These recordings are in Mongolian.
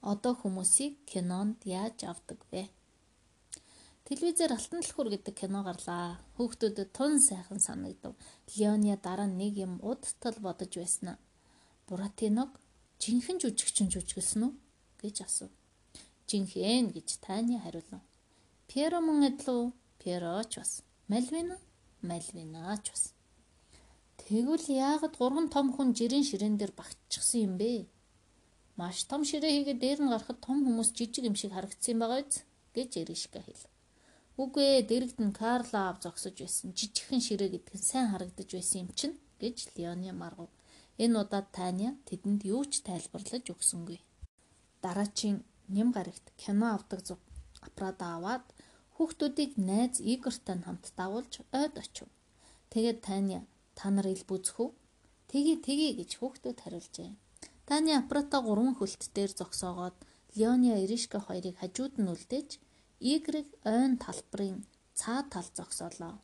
одоо хүмүүсийг кинонд яаж авдаг вэ? Телевизээр Алтан түлхүүр гэдэг кино гарлаа. Хүүхдүүдэд тун сайхан санагдав. Леония дараа нэг юм удтал бодож байснаа. Буратиног жинхэнэ жүжигчин жүжиглсэн үү гэж асуув. Жинхэнэ гэж Таня хариулав. Пьеро мөн адилуу? Пьероч бас. Мальвина? Мальвинач бас. Тэгвэл яагаад гурван том хүн жирийн ширээн дээр багтчихсан юм бэ? Маш том ширээ хийгээд дээр нь гарахад том хүмүүс жижиг юм шиг харагдсан байгаа биз? гэж Эришка хэлв. Үгүй ээ, дэрэгд нь Карла ав зогсож байсан. Жижигхэн ширээ гэдг нь сайн харагдаж байсан юм чинь гэж Леони маргав. Энэ удаад Таня тэдэнд юу ч тайлбарлаж өгсөнгүй. Дараачийн нэм гарагт кино авдаг зүг аппарат аваад хүүхдүүдийг найз Игортай хамт дагуулж ойд очив. Тэгээд Таня та нар ил бүзэх үү? Тгий тгий гэж хүүхдүүд хариулжээ. Таны аппарата гурван хөлт дээр зогсоогоод Леония Иришка хоёрыг хажууд нь үлдээж Игрэг ойн талбарын цаа тал зогсоолоо.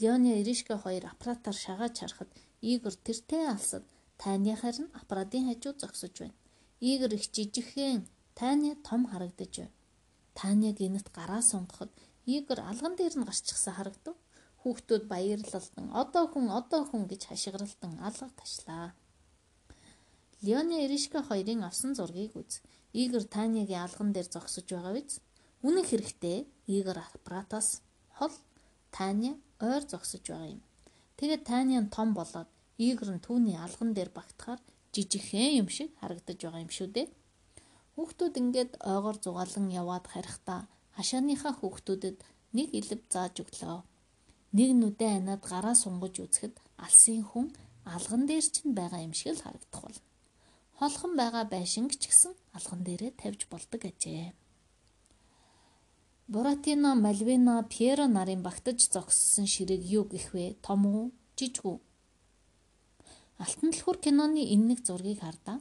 Леония Иришка хоёр аппаратаар шагааж харахад Игор тэртээ алсад таны харин аппаратын хажууд зогсож байна. Игор их жижигхэн таны том харагдаж байна. Таня гинэт гараа сунгахад Игор алган дээр нь гарчихсан харагдав. Хүүхдүүд баярлалдан одоо хүн одоо хүн гэж хашгиралдан алга ташлаа. Леони Иришка хоёрын авсан зургийг үз. Игор Танягийн алган дээр зогсож байгаа биз? Үнэн хэрэгтээ Игор аппаратаас хол Таня ойр зогсож байгаа юм. Тэгээд Таня нь том болоод Игор нь түүний алган дээр багтахаар жижигхэн юм шиг харагдаж байгаа юм шүү дээ. Хүүхдүүд ингээд ойгоор зугаалan яваад харихдаа хашааныхаа хүүхдүүдэд нэг илэв зааж өглөө. Нэг нүдэ анаад гараа сунгаж үзэхэд алсын хүн алган дээр ч байгаа юм шиг л харагдах бол. Холхон байгаа байшинг ч гэсэн алган дээрээ тавьж болдог ажээ. Буратино, Мальвина, Пьеро нарын багтаж зогссон ширэг юу гэх вэ? Том уу? Жижиг үү? Алтан түлхүүр киноны энэ нэг зургийг хардаа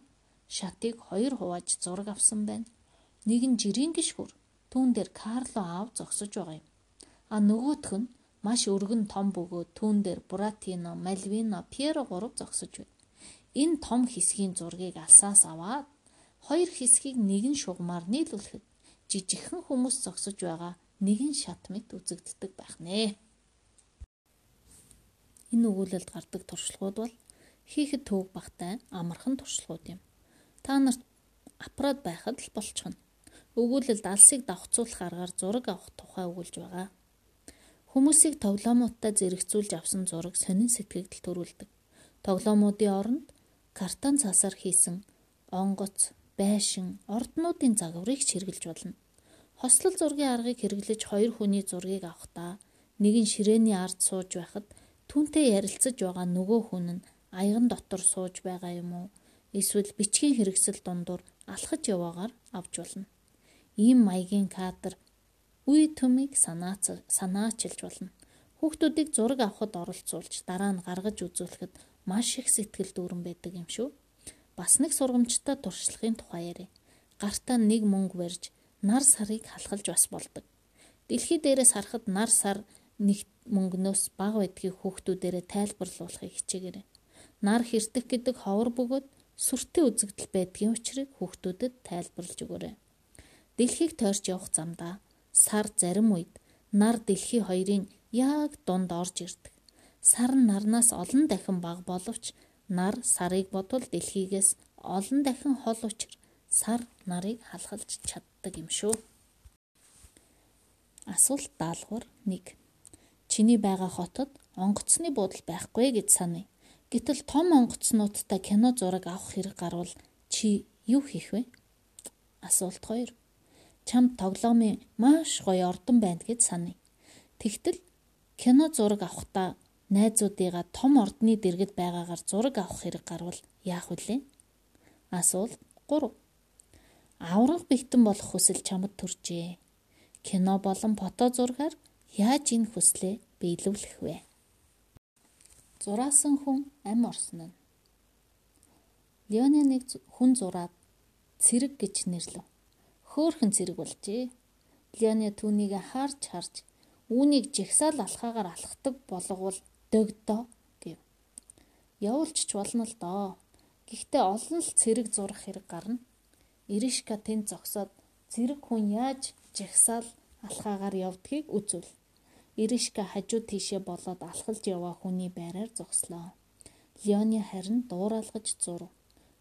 шатыг хоёр хувааж зураг авсан байна. Нэг нь жирийн гişхүр, түүн дээр Карло аав зогсож байгаа юм. А нөгөөх нь маш өргөн том бөгөөд түүн дээр Буратино, Мальвино, Пьеро гурав зогсож байна. Энэ том хэсгийн зургийг алсаас аваад хоёр хэсгийг нэгэн шугамар нийлүүлэхэд жижигхэн хүмүүс зогсож байгаа нэгэн шат мэт үзэгддэг байх нэ. Энэ өгүүлэлд гардаг туршлагууд бол хийхэд төвөг багтай амархан туршлагууд юм. Та нарт аппарат байхад л болчихно. Өгүүлэлд алсыг давхцуулах аргаар зураг авах тухай өгүүлж байгаа. Хүмүүсийг тоглоомуудтай зэрэгцүүлж авсан зураг сонин сэтгэгдэл төрүүлдэг. Тоглоомуудын оронд картон цасаар хийсэн онгоц, байшин, орднуудын загварыг чиргэлж болно. Хослол зургийн аргыг хэрэглэж хоёр хүний зургийг авахдаа нэг нь ширээний ард сууж байхад түүнтэй ярилцаж байгаа нөгөө хүн нь аяган дотор сууж байгаа юм уу? Эсвэл бичгийн хэрэгсэл дундуур алхаж яваагаар авч болно. Ийм маягийн кадр үе төмийг санаачилж болно. Хүүхдүүдийг зураг авахд оролцуулж дараа нь гаргаж үзүүлэхэд маш их сэтгэл дүүрэн байдаг юм шүү. Бас нэг сургамжтай туршлагын тухай ярив. Гартаа нэг мөнгө барьж нар сарыг халахлж бас болдог. Дэлхий дээрээс харахад нар сар нэг мөнгнөөс бага байдгийг хүүхдүүдээрээ тайлбарлуулахыг хичээгээрэй. Нар хэртэх гэдэг ховор бөгөөд сүртэй үзэгдэл байдгийн учрыг хүүхдүүдэд тайлбарлаж өгөөрэй. Дэлхийг тойрч явах замдаа сар зарим үед нар дэлхий хоёрын яг дунд орж ирдэг. Сар нь нарнаас олон дахин бага боловч нар сарыг бодвол дэлхийгээс олон дахин хол учир сар нарыг халахлж чаддаг юм шүү. Асуулт даалгавар 1. Чиний байгаа хотод онгоцны буудал байхгүй гэж саная. Гэтэл том онгоцнуудтай кино зураг авах хэрэг гарвал чи юу хийх вэ? Асуулт 2. Чамд тоглоомын маш гоё ордон байна гэж саная. Тэгтэл кино зураг авахдаа найзуудыгаа том ордны дэргэд байгаагаар зураг авах хэрэг гарвал яах вүлээ? Асуулт 3. Аврах бэгтэн болох хүсэл чамд төржээ. Кино болон фото зургаар яаж энэ хүслээ биелүүлэх вэ? Зураасан хүн ам орсон нь. Леоны нэг хүн зураад цэрэг гэж нэрлэв. Хөөхөн цэрэг болжээ. Леоны түүнийг харж харж үүнийг жигсаал алхаагаар алхдаг болгоул дөгдөө гэв. Явуулчих болно л доо. Гэхдээ олон л цэрэг зурах хэрэг гарна. Иришка тэнд зогсоод зэрэг хүн яаж жагсаал алхаагаар явдгийг үзвэл. Иришка хажуу тийшээ болоод алхалж яваа хүний байраар зогслоо. Леони харин дууралгаж зурв.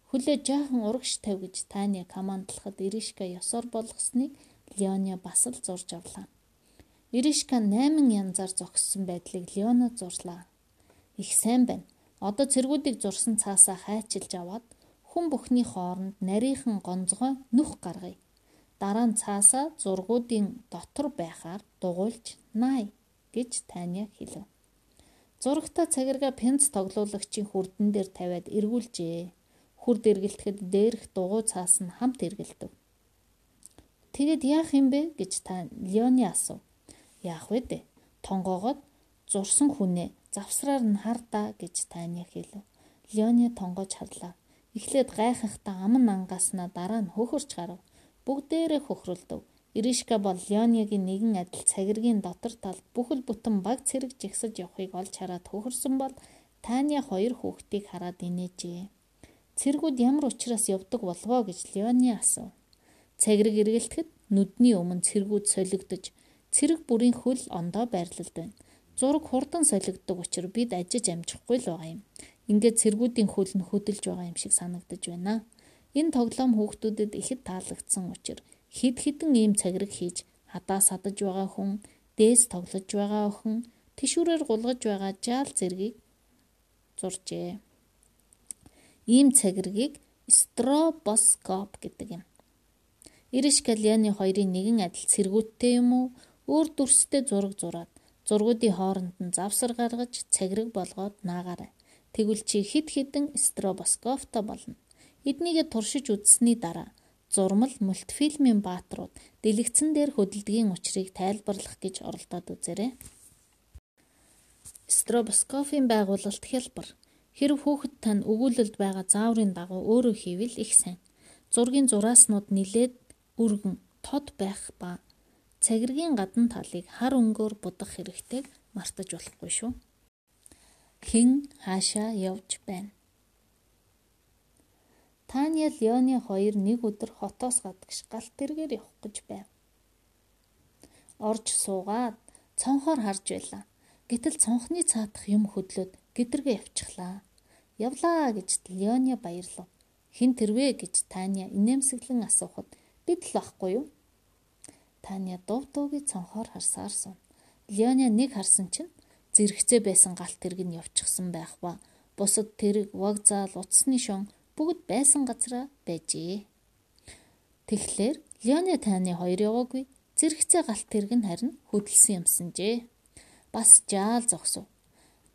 Хүлээ жаахан урагш тавьж Таня командлахад Иришка ёсоор болгосныг Леони бас л зурж авлаа. Иришка 8 янзаар зогссон байдлыг Леоно зурлаа. Их сайн байна. Одоо цэргүүдийг зурсан цаасаа хайчилж аваад хүн бүхний хооронд нарийнхан гонцгой нүх гаргая. Дараа нь цаасаа зургуудын дотор байхаар дугуйлж наая гэж Таня хэлв. Зурагта цагирга пенц тоглуулагчийн хүрдэн дээр тавиад эргүүлжээ. Хүрд эргэлтэхэд дээрх дугуй цаас нь хамт эргэлдэв. Тэгэд яах юм бэ гэж та Леони асуув. Яах вэ дээ? Тонгоогоод зурсан хүнээ завсраар нь хардаа гэж Таня хэлв. Леони тонгоож харлаа. Эхлээд гайхахтаа аман ангаснаа дараа нь хөхөрч гарав. Бүгдээрээ хөхрөлдөв. Иришка бол Леонигийн нэгэн адил цагиргийн дотор талд бүхэл бүтэн баг цэрэг жигсэж явахыг олж хараад хөхөрсөн бол Таня хоёр хүүхдийг хараад инээжээ. Цэргүүд ямар учраас явдаг болвоо гэж Леони асуув. Цагирэг эргэлтэхэд нүдний өмнө цэргүүд солигдож цэрэг бүрийн хөл ондоо байрлалд байна. Зураг хурдан солигддог учраас бид ажиж амжихгүй л байгаа юм. Ингээд цэргүүдийн хөл нь хөдөлж байгаа юм шиг санагдаж байна. Энэ тоглоом хүүхдүүдэд ихэд таалагдсан учраас хид хідэн ийм цагираг хийж хадаа садаж байгаа хүн, дээс тоглож байгаа охин, тишүүрээр гулгаж байгаа жаал зэргийг зуржээ. Ийм цагиргийг стробоскоп гэдэг юм. Ириш Калианы хоёрын нэгэн адил цэргүүттэй юм уу? Өөр дүрстэй зураг зураад зургуудын хооронд нь завсар гаргаж цагираг болгоод наагаарай. Тэгвэл чи хид хідэн стробоскоптой болно. Эднийгээ туршиж үзсний дараа зурмал мультфильмийн бааtruуд дэлгэцэн дээр хөдөлдгийн учрыг тайлбарлах гэж оролдоод үзээрэй. Стробоскопийн байгуулалт хялбар. Хэрв хүүхэд тань өгүүлэлд байгаа зааврын дагуу өөрөө хийвэл их сайн. Зургийн зурааснууд нилээд өргөн, тод байх ба цагиргийн гадна талыг хар өнгөөр будах хэрэгтэйг мартаж болохгүй шүү. Хэн хаашаа явж байна? Таня Леоны хоёр нэг өдөр хотоос гадагш галт тэргээр явах гэж байв. Орж суугаад цонхоор харж байлаа. Гэтэл цонхны цаатах юм хөдлөөд гэдэргээ явчихлаа. Явлаа гэж Леоня баярлав. Хин тэрвэ гэж Таня инээмсэглэн асуухад бид л ахгүй юу? Таня дув дуугийн цонхоор харсаар суув. Леоня нэг харсан чинь зэрэгцээ байсан галт тэрэг нь явчихсан байх ба бусад тэрэг, вагзаал, утасны шон бүгд байсан газараа байжээ. Тэгэхээр Леоны таны хоёр яваагүй зэрэгцээ галт тэрэг нь харин хөдөлсөн юмсанжээ. Бас жаал зогсов.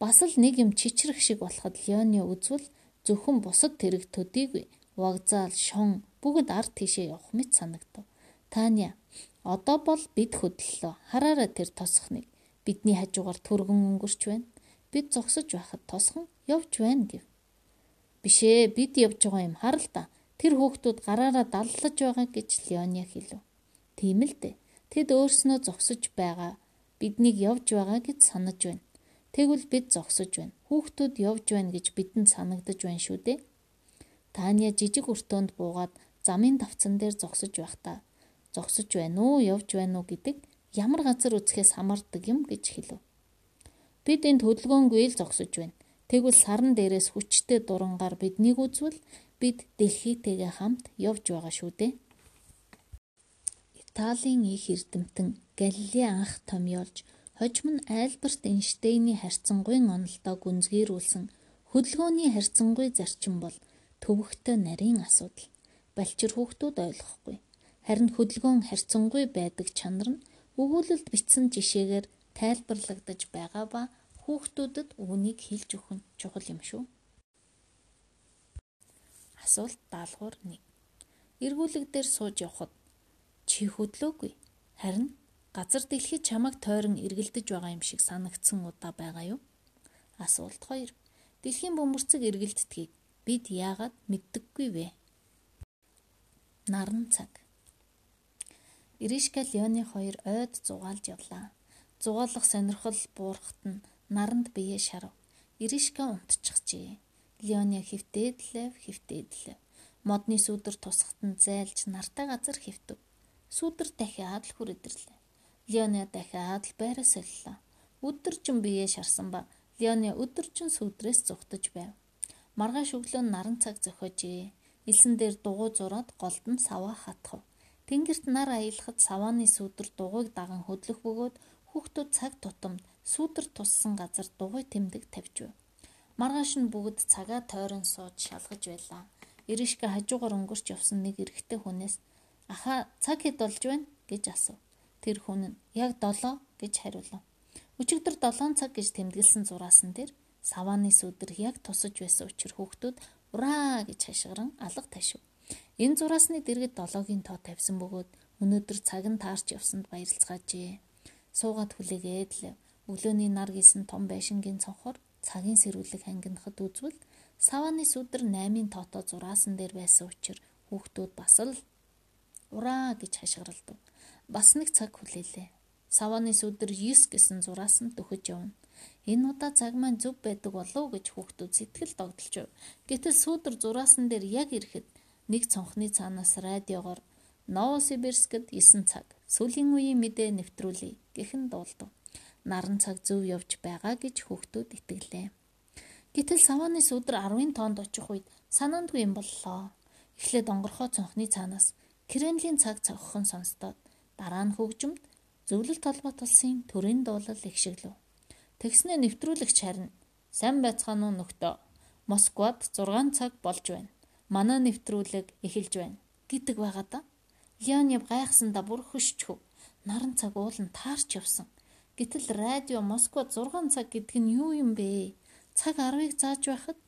Бас л нэг юм чичрэх шиг болоход Леоны үзвэл зөвхөн бусад тэрэг төдийгүй вагзаал, шон бүгд ард тийшээ явах мэт санагдав. Таня одоо бол бид хөдлөлөө. Хараараа тэр тосхныг. Бидний хажуугаар түргэн өнгөрч байна. Бид зогсож байхад тосхон явж байна гэв. Биш ээ, бид явж байгаа юм хар л да. Тэр хүүхдүүд гараараа даллаж байгаа гэж Леоня хэлв. Тийм л дээ. Тэд өөрснөө зогсож байгаа. Биднийг явж байгаа гэж санаж байна. Тэгвэл бид зогсож байна. Хүүхдүүд явж байна гэж бидэнд санагдаж байна шүү дээ. Таня жижиг өртөөнд буугаад замын давцан дээр зогсож байхдаа зогсож байна уу, явж байна уу гэдэг ямар газар үзэхээс хамаардаг юм гэж хэлв. Бид энд хөдөлгөөнгүй л зогсож байна. Тэгвэл сарн дээрээс хүчтэй дурангаар биднийг үзвэл бид дэлхийтэйгээ хамт явж байгаа шүү дээ. Италийн их эрдэмтэн Галилей анх томьёолж хожим нь Альберт Эйнштейний харьцангуйн онолдоо гүнзгийрүүлсэн хөдөлгөөний харьцангуй зарчим бол төвөгтэй нарийн асуудал. Балчир хүүхдүүд ойлгохгүй. Харин хөдөлгөөн харьцангуй байдаг чанар нь өгүүлэлд бичсэн жишээгээр тайлбарлагдаж байгаа ба хүүхдүүдэд үүнийг хэлж өгөх нь чухал юм шүү. Асуулт даалгавар 1. Эргүүлэг дээр сууж явхад чи хөдлөөгүй. Харин газар дэлхий чамайг тойрон эргэлдэж байгаа юм шиг санагдсан удаа байгаа юу? Асуулт 2. Дэлхийн бөмбөрцөг эргэлддгийг бид яагаад мэддэггүй вэ? Наран цаг. Иришка Леоны хоёр ойд зугаалж явлаа. Зугаалах сонирхол буурахт нь наранд бие шарав. Иришка унтчихжээ. Леоня хөвтөөдлөө хөвтөөдлөө. Модны сүдэр тусахт нь зайлж нартай газар хөвтөв. Сүдэр дахиад л хүрэдэрлээ. Леоня дахиад л байраа солилоо. Өдөржин биеэ шарсан ба Леоня өдөржин сүдрээс зүхтэж байв. Маргааш өглөө наран цаг зохиожээ. Илсэн дээр дугуй зураад голд нь саваа хатхав. Тэнгэрт нар аялахад савааны сүдэр дугуйг даган хөдлөх бөгөөд хүүхдүүд цаг тутамд сүдэр туссан газар дугуй тэмдэг тавьж байв. Маргааш нь бүгд цагаа тойрон сууж шалгаж байлаа. Иришка хажуугаар өнгөрч явсан нэг эрэгтэй хүнээс "Аха, цаг хэд болж байна?" гэж асуув. Тэр хүн нь "Яг 7" гэж хариулав. Өчигдөр 7 цаг гэж тэмдэглэсэн зураасан дээр савааны сүдэр яг тусаж байсан учраас хүүхдүүд "Ураа" гэж хашгиран алга ташив. Энэ зураасны дэргэд 7-гийн тоо тавьсан бөгөөд өнөөдөр цаг нь таарч явсанд баярлцгаажээ. Суугаад хүлээгээд л өглөөний нар гисэн том байшингийн цонхоор цагийн сэрүүлэг хангинахад үзвэл савааны сүдэр 8-ын тоотоо зураасан дээр байсан учраас хүүхдүүд бас л ураа гэж хашгиралдав. Бас нэг цаг хүлээлээ. Савааны сүдэр 9 гэсэн зураасан дөхөж явна. Энэ удаа цаг маань зөв байдаг болов гэж хүүхдүүд сэтгэл догдолж байв. Гэтэл сүдэр зураасан дээр яг ирэхэд нэг цонхны цаанаас радиогоор Новосибирскд 9 цаг сүлийн үеийн мэдээ нэвтрүүлье гэхэн дуулдав наран цаг зөв явж байгаа гэж хүүхдүүд итгэлээ. Гэтэл савааны сүдэр 10-ын тоонд очих үед санаандгүй юм боллоо. Эхлээд онгорхоо цонхны цаанаас Кремлийн цаг цавхан сонстоод дараа нь хөгжимд зөвлөлт толгойт улсын төрийн дуулал ихшиглэв. Тэгснэ нэвтрүүлэгч харин сайн байцгаана уу нөхдөө. Москвад 6 цаг болж байна. Манай нэвтрүүлэг эхэлж байна гэдэг байгаа да. Леонев гайхсандаа бүр хөшчхөв. Наран цаг уулан таарч явсан. Гэтэл радио Москва 6 цаг гэдэг нь юу юм бэ? Цаг 10-ыг зааж байхад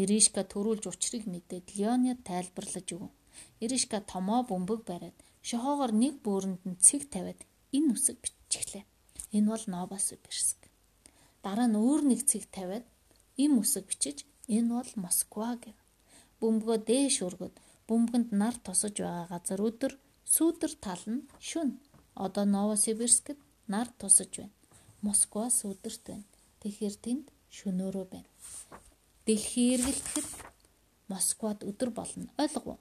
Иришка төрүүлж учрыг мэдээд Леонид тайлбарлаж өгв. Иришка томоо бөмбөг бариад шохоогоор нэг бөөрөнд нь цэг тавиад энэ үсэг биччихлээ. Энэ бол Новосибирск. Дараа нь өөр нэг цэг тавиад им үсэг бичиж энэ бол Москва гэв. Бөмбөгөө дээш өргөд бөмбөгөнд нар тосож байгаа газар өдөр сүүдэр тал нь шүн. Одоо Новосибирскд нар тусаж байна. Москваас өдөрт байна. Тэгэхээр тэнд шөнөөрөө байна. Дэлхий эргэлтэхэд Москвад өдөр болно. Ойлгов уу?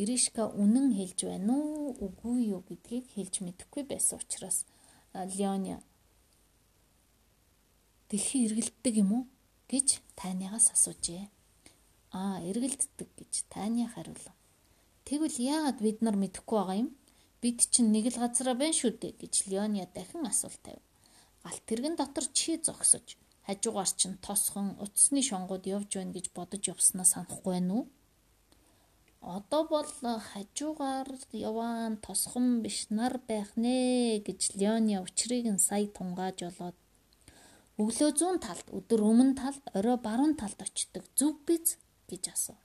Иришка үнэн хэлж байна уу, үгүй юу гэдгийг хэлж мэдэхгүй байсан учраас Леоня Дэлхий эргэлддэг юм уу гэж тайнаас асуужээ. Аа, эргэлддэг гэж тайны хариулав. Тэгвэл яагаад бид нар мэдэхгүй байгаа юм? Бид чинь нэг л газараа байна шүү дээ гэж Леония дахин асуулт тавив. Галт тэргэн дотор чи зогсож хажуугаар чинь тосхон утасны шонгууд явж байна гэж бодож явснаа санахгүй байна уу? Одоо бол хажуугаар яваан тосхон биш нар байх нэ гэж Леония учрыг нь сая тунгааж олоод өглөө зүүн талд өдөр өмнө талд орой баруун талд очдог зүв биз гэж асуув.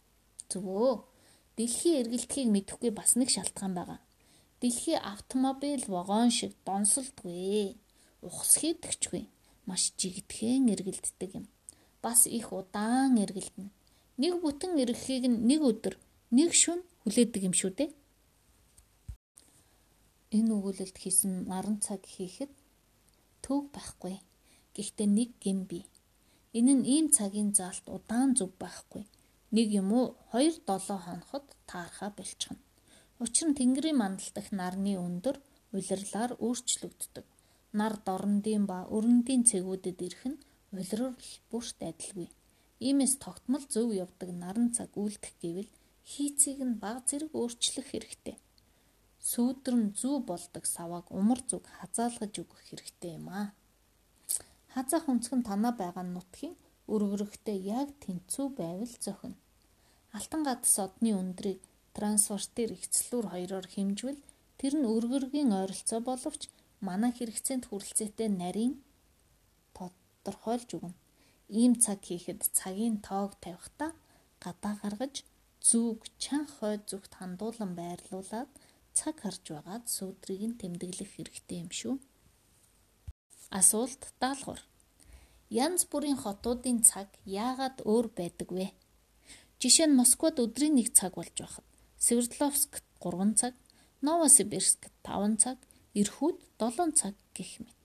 Зөвөө. Дэлхийн эргэлтхийг мэдэхгүй бас нэг шалтгаан байгаа. Дэлхий автомобиль вагон шиг донсолдгүй. Ухс хийдэгчгүй. Маш жигдэхэн эргэлддэг юм. Бас их удаан эргэлдэнэ. Нэг бүтэн эргэхийг нэг өдөр, нэг шөнө хүлээдэг юм шүү дээ. Энэ өгүүлэлт хийсэн наран цаг хийхэд төв байхгүй. Гэхдээ нэг гэм бий. Энэ нь ийм цагийн заалт удаан зүв байхгүй. Нэг юм уу 2 7 хоноход таархаа болчихно. Учир нь Тэнгэрийн мандал дахь нарны өндөр улирлаар өөрчлөгддөг. Нар дорндын ба өрөндийн цэгүүдэд ирэх нь улирал бүрт адилгүй. Иймээс тогтмол зөв явдаг наран цаг үлдэх гэвэл хийцийг нь баг зэрэг өөрчлөх хэрэгтэй. Сүүдрэн зүү болдог савааг умар зүг хазаалгаж өгөх хэрэгтэй юм аа. Хазаах өнцгөн танаа байгаа нутгийн өргөрөхтэй яг тэнцүү байвал зохино. Алтан гадас одны өндрийг трансфертер ихцлүүр хоёроор хэмжвэл тэр нь өргөргийн ойролцоо боловч манай хэрэгцээнд хүрэлцээтэй нарийн тодорхойлж өгнө. Ийм цаг хийхэд цагийн тоог тавихтаа гадаа гаргаж зүг чанх хойд зүгт хандуулан байрлуулад цаг харж байгаад сүудрийг нь тэмдэглэх хэрэгтэй юм шүү. Асуулт даалгавар. Янз бүрийн хотуудын цаг яагаад өөр байдаг вэ? Жишээ нь Москвад өдрийн нэг цаг болж байхад Свердловскт 3 цаг, Новосибирскт 5 цаг, Ирхүүд 7 цаг гэх мэт.